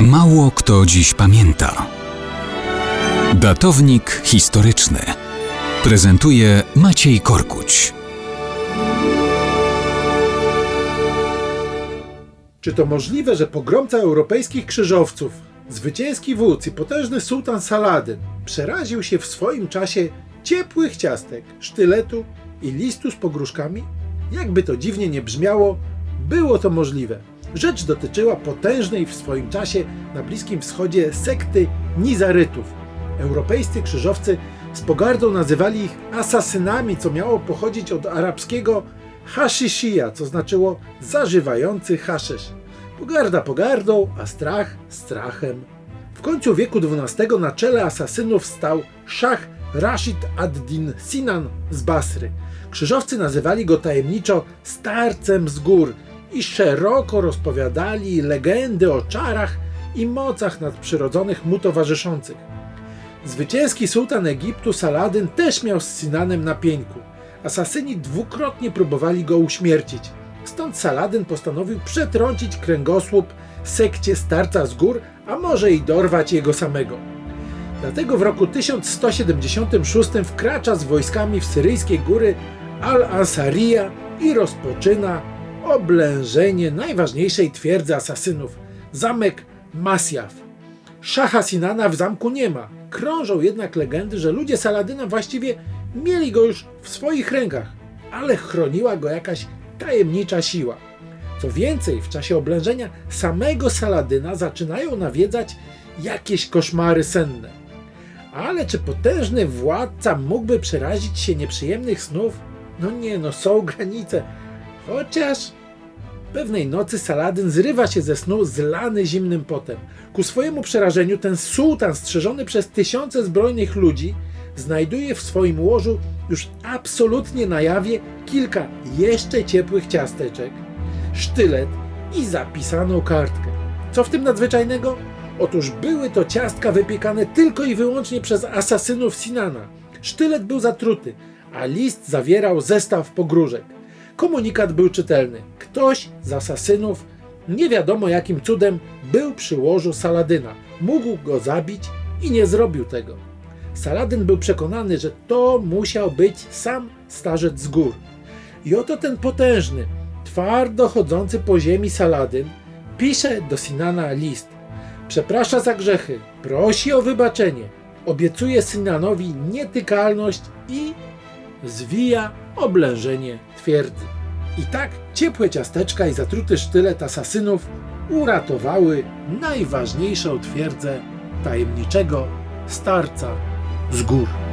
Mało kto dziś pamięta. Datownik historyczny prezentuje Maciej Korkuć. Czy to możliwe, że pogromca europejskich krzyżowców, zwycięski wódz i potężny sułtan Saladyn przeraził się w swoim czasie ciepłych ciastek, sztyletu i listu z pogróżkami? Jakby to dziwnie nie brzmiało, było to możliwe. Rzecz dotyczyła potężnej w swoim czasie na Bliskim Wschodzie sekty Nizarytów. Europejscy krzyżowcy z pogardą nazywali ich asasynami, co miało pochodzić od arabskiego hashishia, co znaczyło zażywający haszesz. Pogarda pogardą, a strach strachem. W końcu wieku XII na czele asasynów stał szach Rashid ad-Din Sinan z Basry. Krzyżowcy nazywali go tajemniczo starcem z gór i szeroko rozpowiadali legendy o czarach i mocach nadprzyrodzonych mu towarzyszących. Zwycięski sułtan Egiptu Saladyn też miał z Sinanem na pieńku. Asasyni dwukrotnie próbowali go uśmiercić. Stąd Saladyn postanowił przetrącić kręgosłup sekcie starca z gór, a może i dorwać jego samego. Dlatego w roku 1176 wkracza z wojskami w syryjskie góry Al-Ansariya i rozpoczyna oblężenie najważniejszej twierdzy asasynów, zamek Masjaf. Szacha Sinana w zamku nie ma. Krążą jednak legendy, że ludzie Saladyna właściwie mieli go już w swoich rękach, ale chroniła go jakaś tajemnicza siła. Co więcej, w czasie oblężenia samego Saladyna zaczynają nawiedzać jakieś koszmary senne. Ale czy potężny władca mógłby przerazić się nieprzyjemnych snów? No nie, no są granice. Chociaż pewnej nocy Saladyn zrywa się ze snu zlany zimnym potem. Ku swojemu przerażeniu ten sułtan strzeżony przez tysiące zbrojnych ludzi znajduje w swoim łożu już absolutnie na jawie kilka jeszcze ciepłych ciasteczek, sztylet i zapisaną kartkę. Co w tym nadzwyczajnego? Otóż były to ciastka wypiekane tylko i wyłącznie przez asasynów Sinana. Sztylet był zatruty, a list zawierał zestaw pogróżek. Komunikat był czytelny. Ktoś z asasynów, nie wiadomo jakim cudem, był przy łożu Saladyna. Mógł go zabić i nie zrobił tego. Saladyn był przekonany, że to musiał być sam starzec z gór. I oto ten potężny, twardo chodzący po ziemi Saladyn pisze do Sinana list. Przeprasza za grzechy, prosi o wybaczenie, obiecuje Sinanowi nietykalność i zwija oblężenie twierdzy. I tak ciepłe ciasteczka i zatruty sztylet asasynów uratowały najważniejszą twierdzę tajemniczego starca z gór.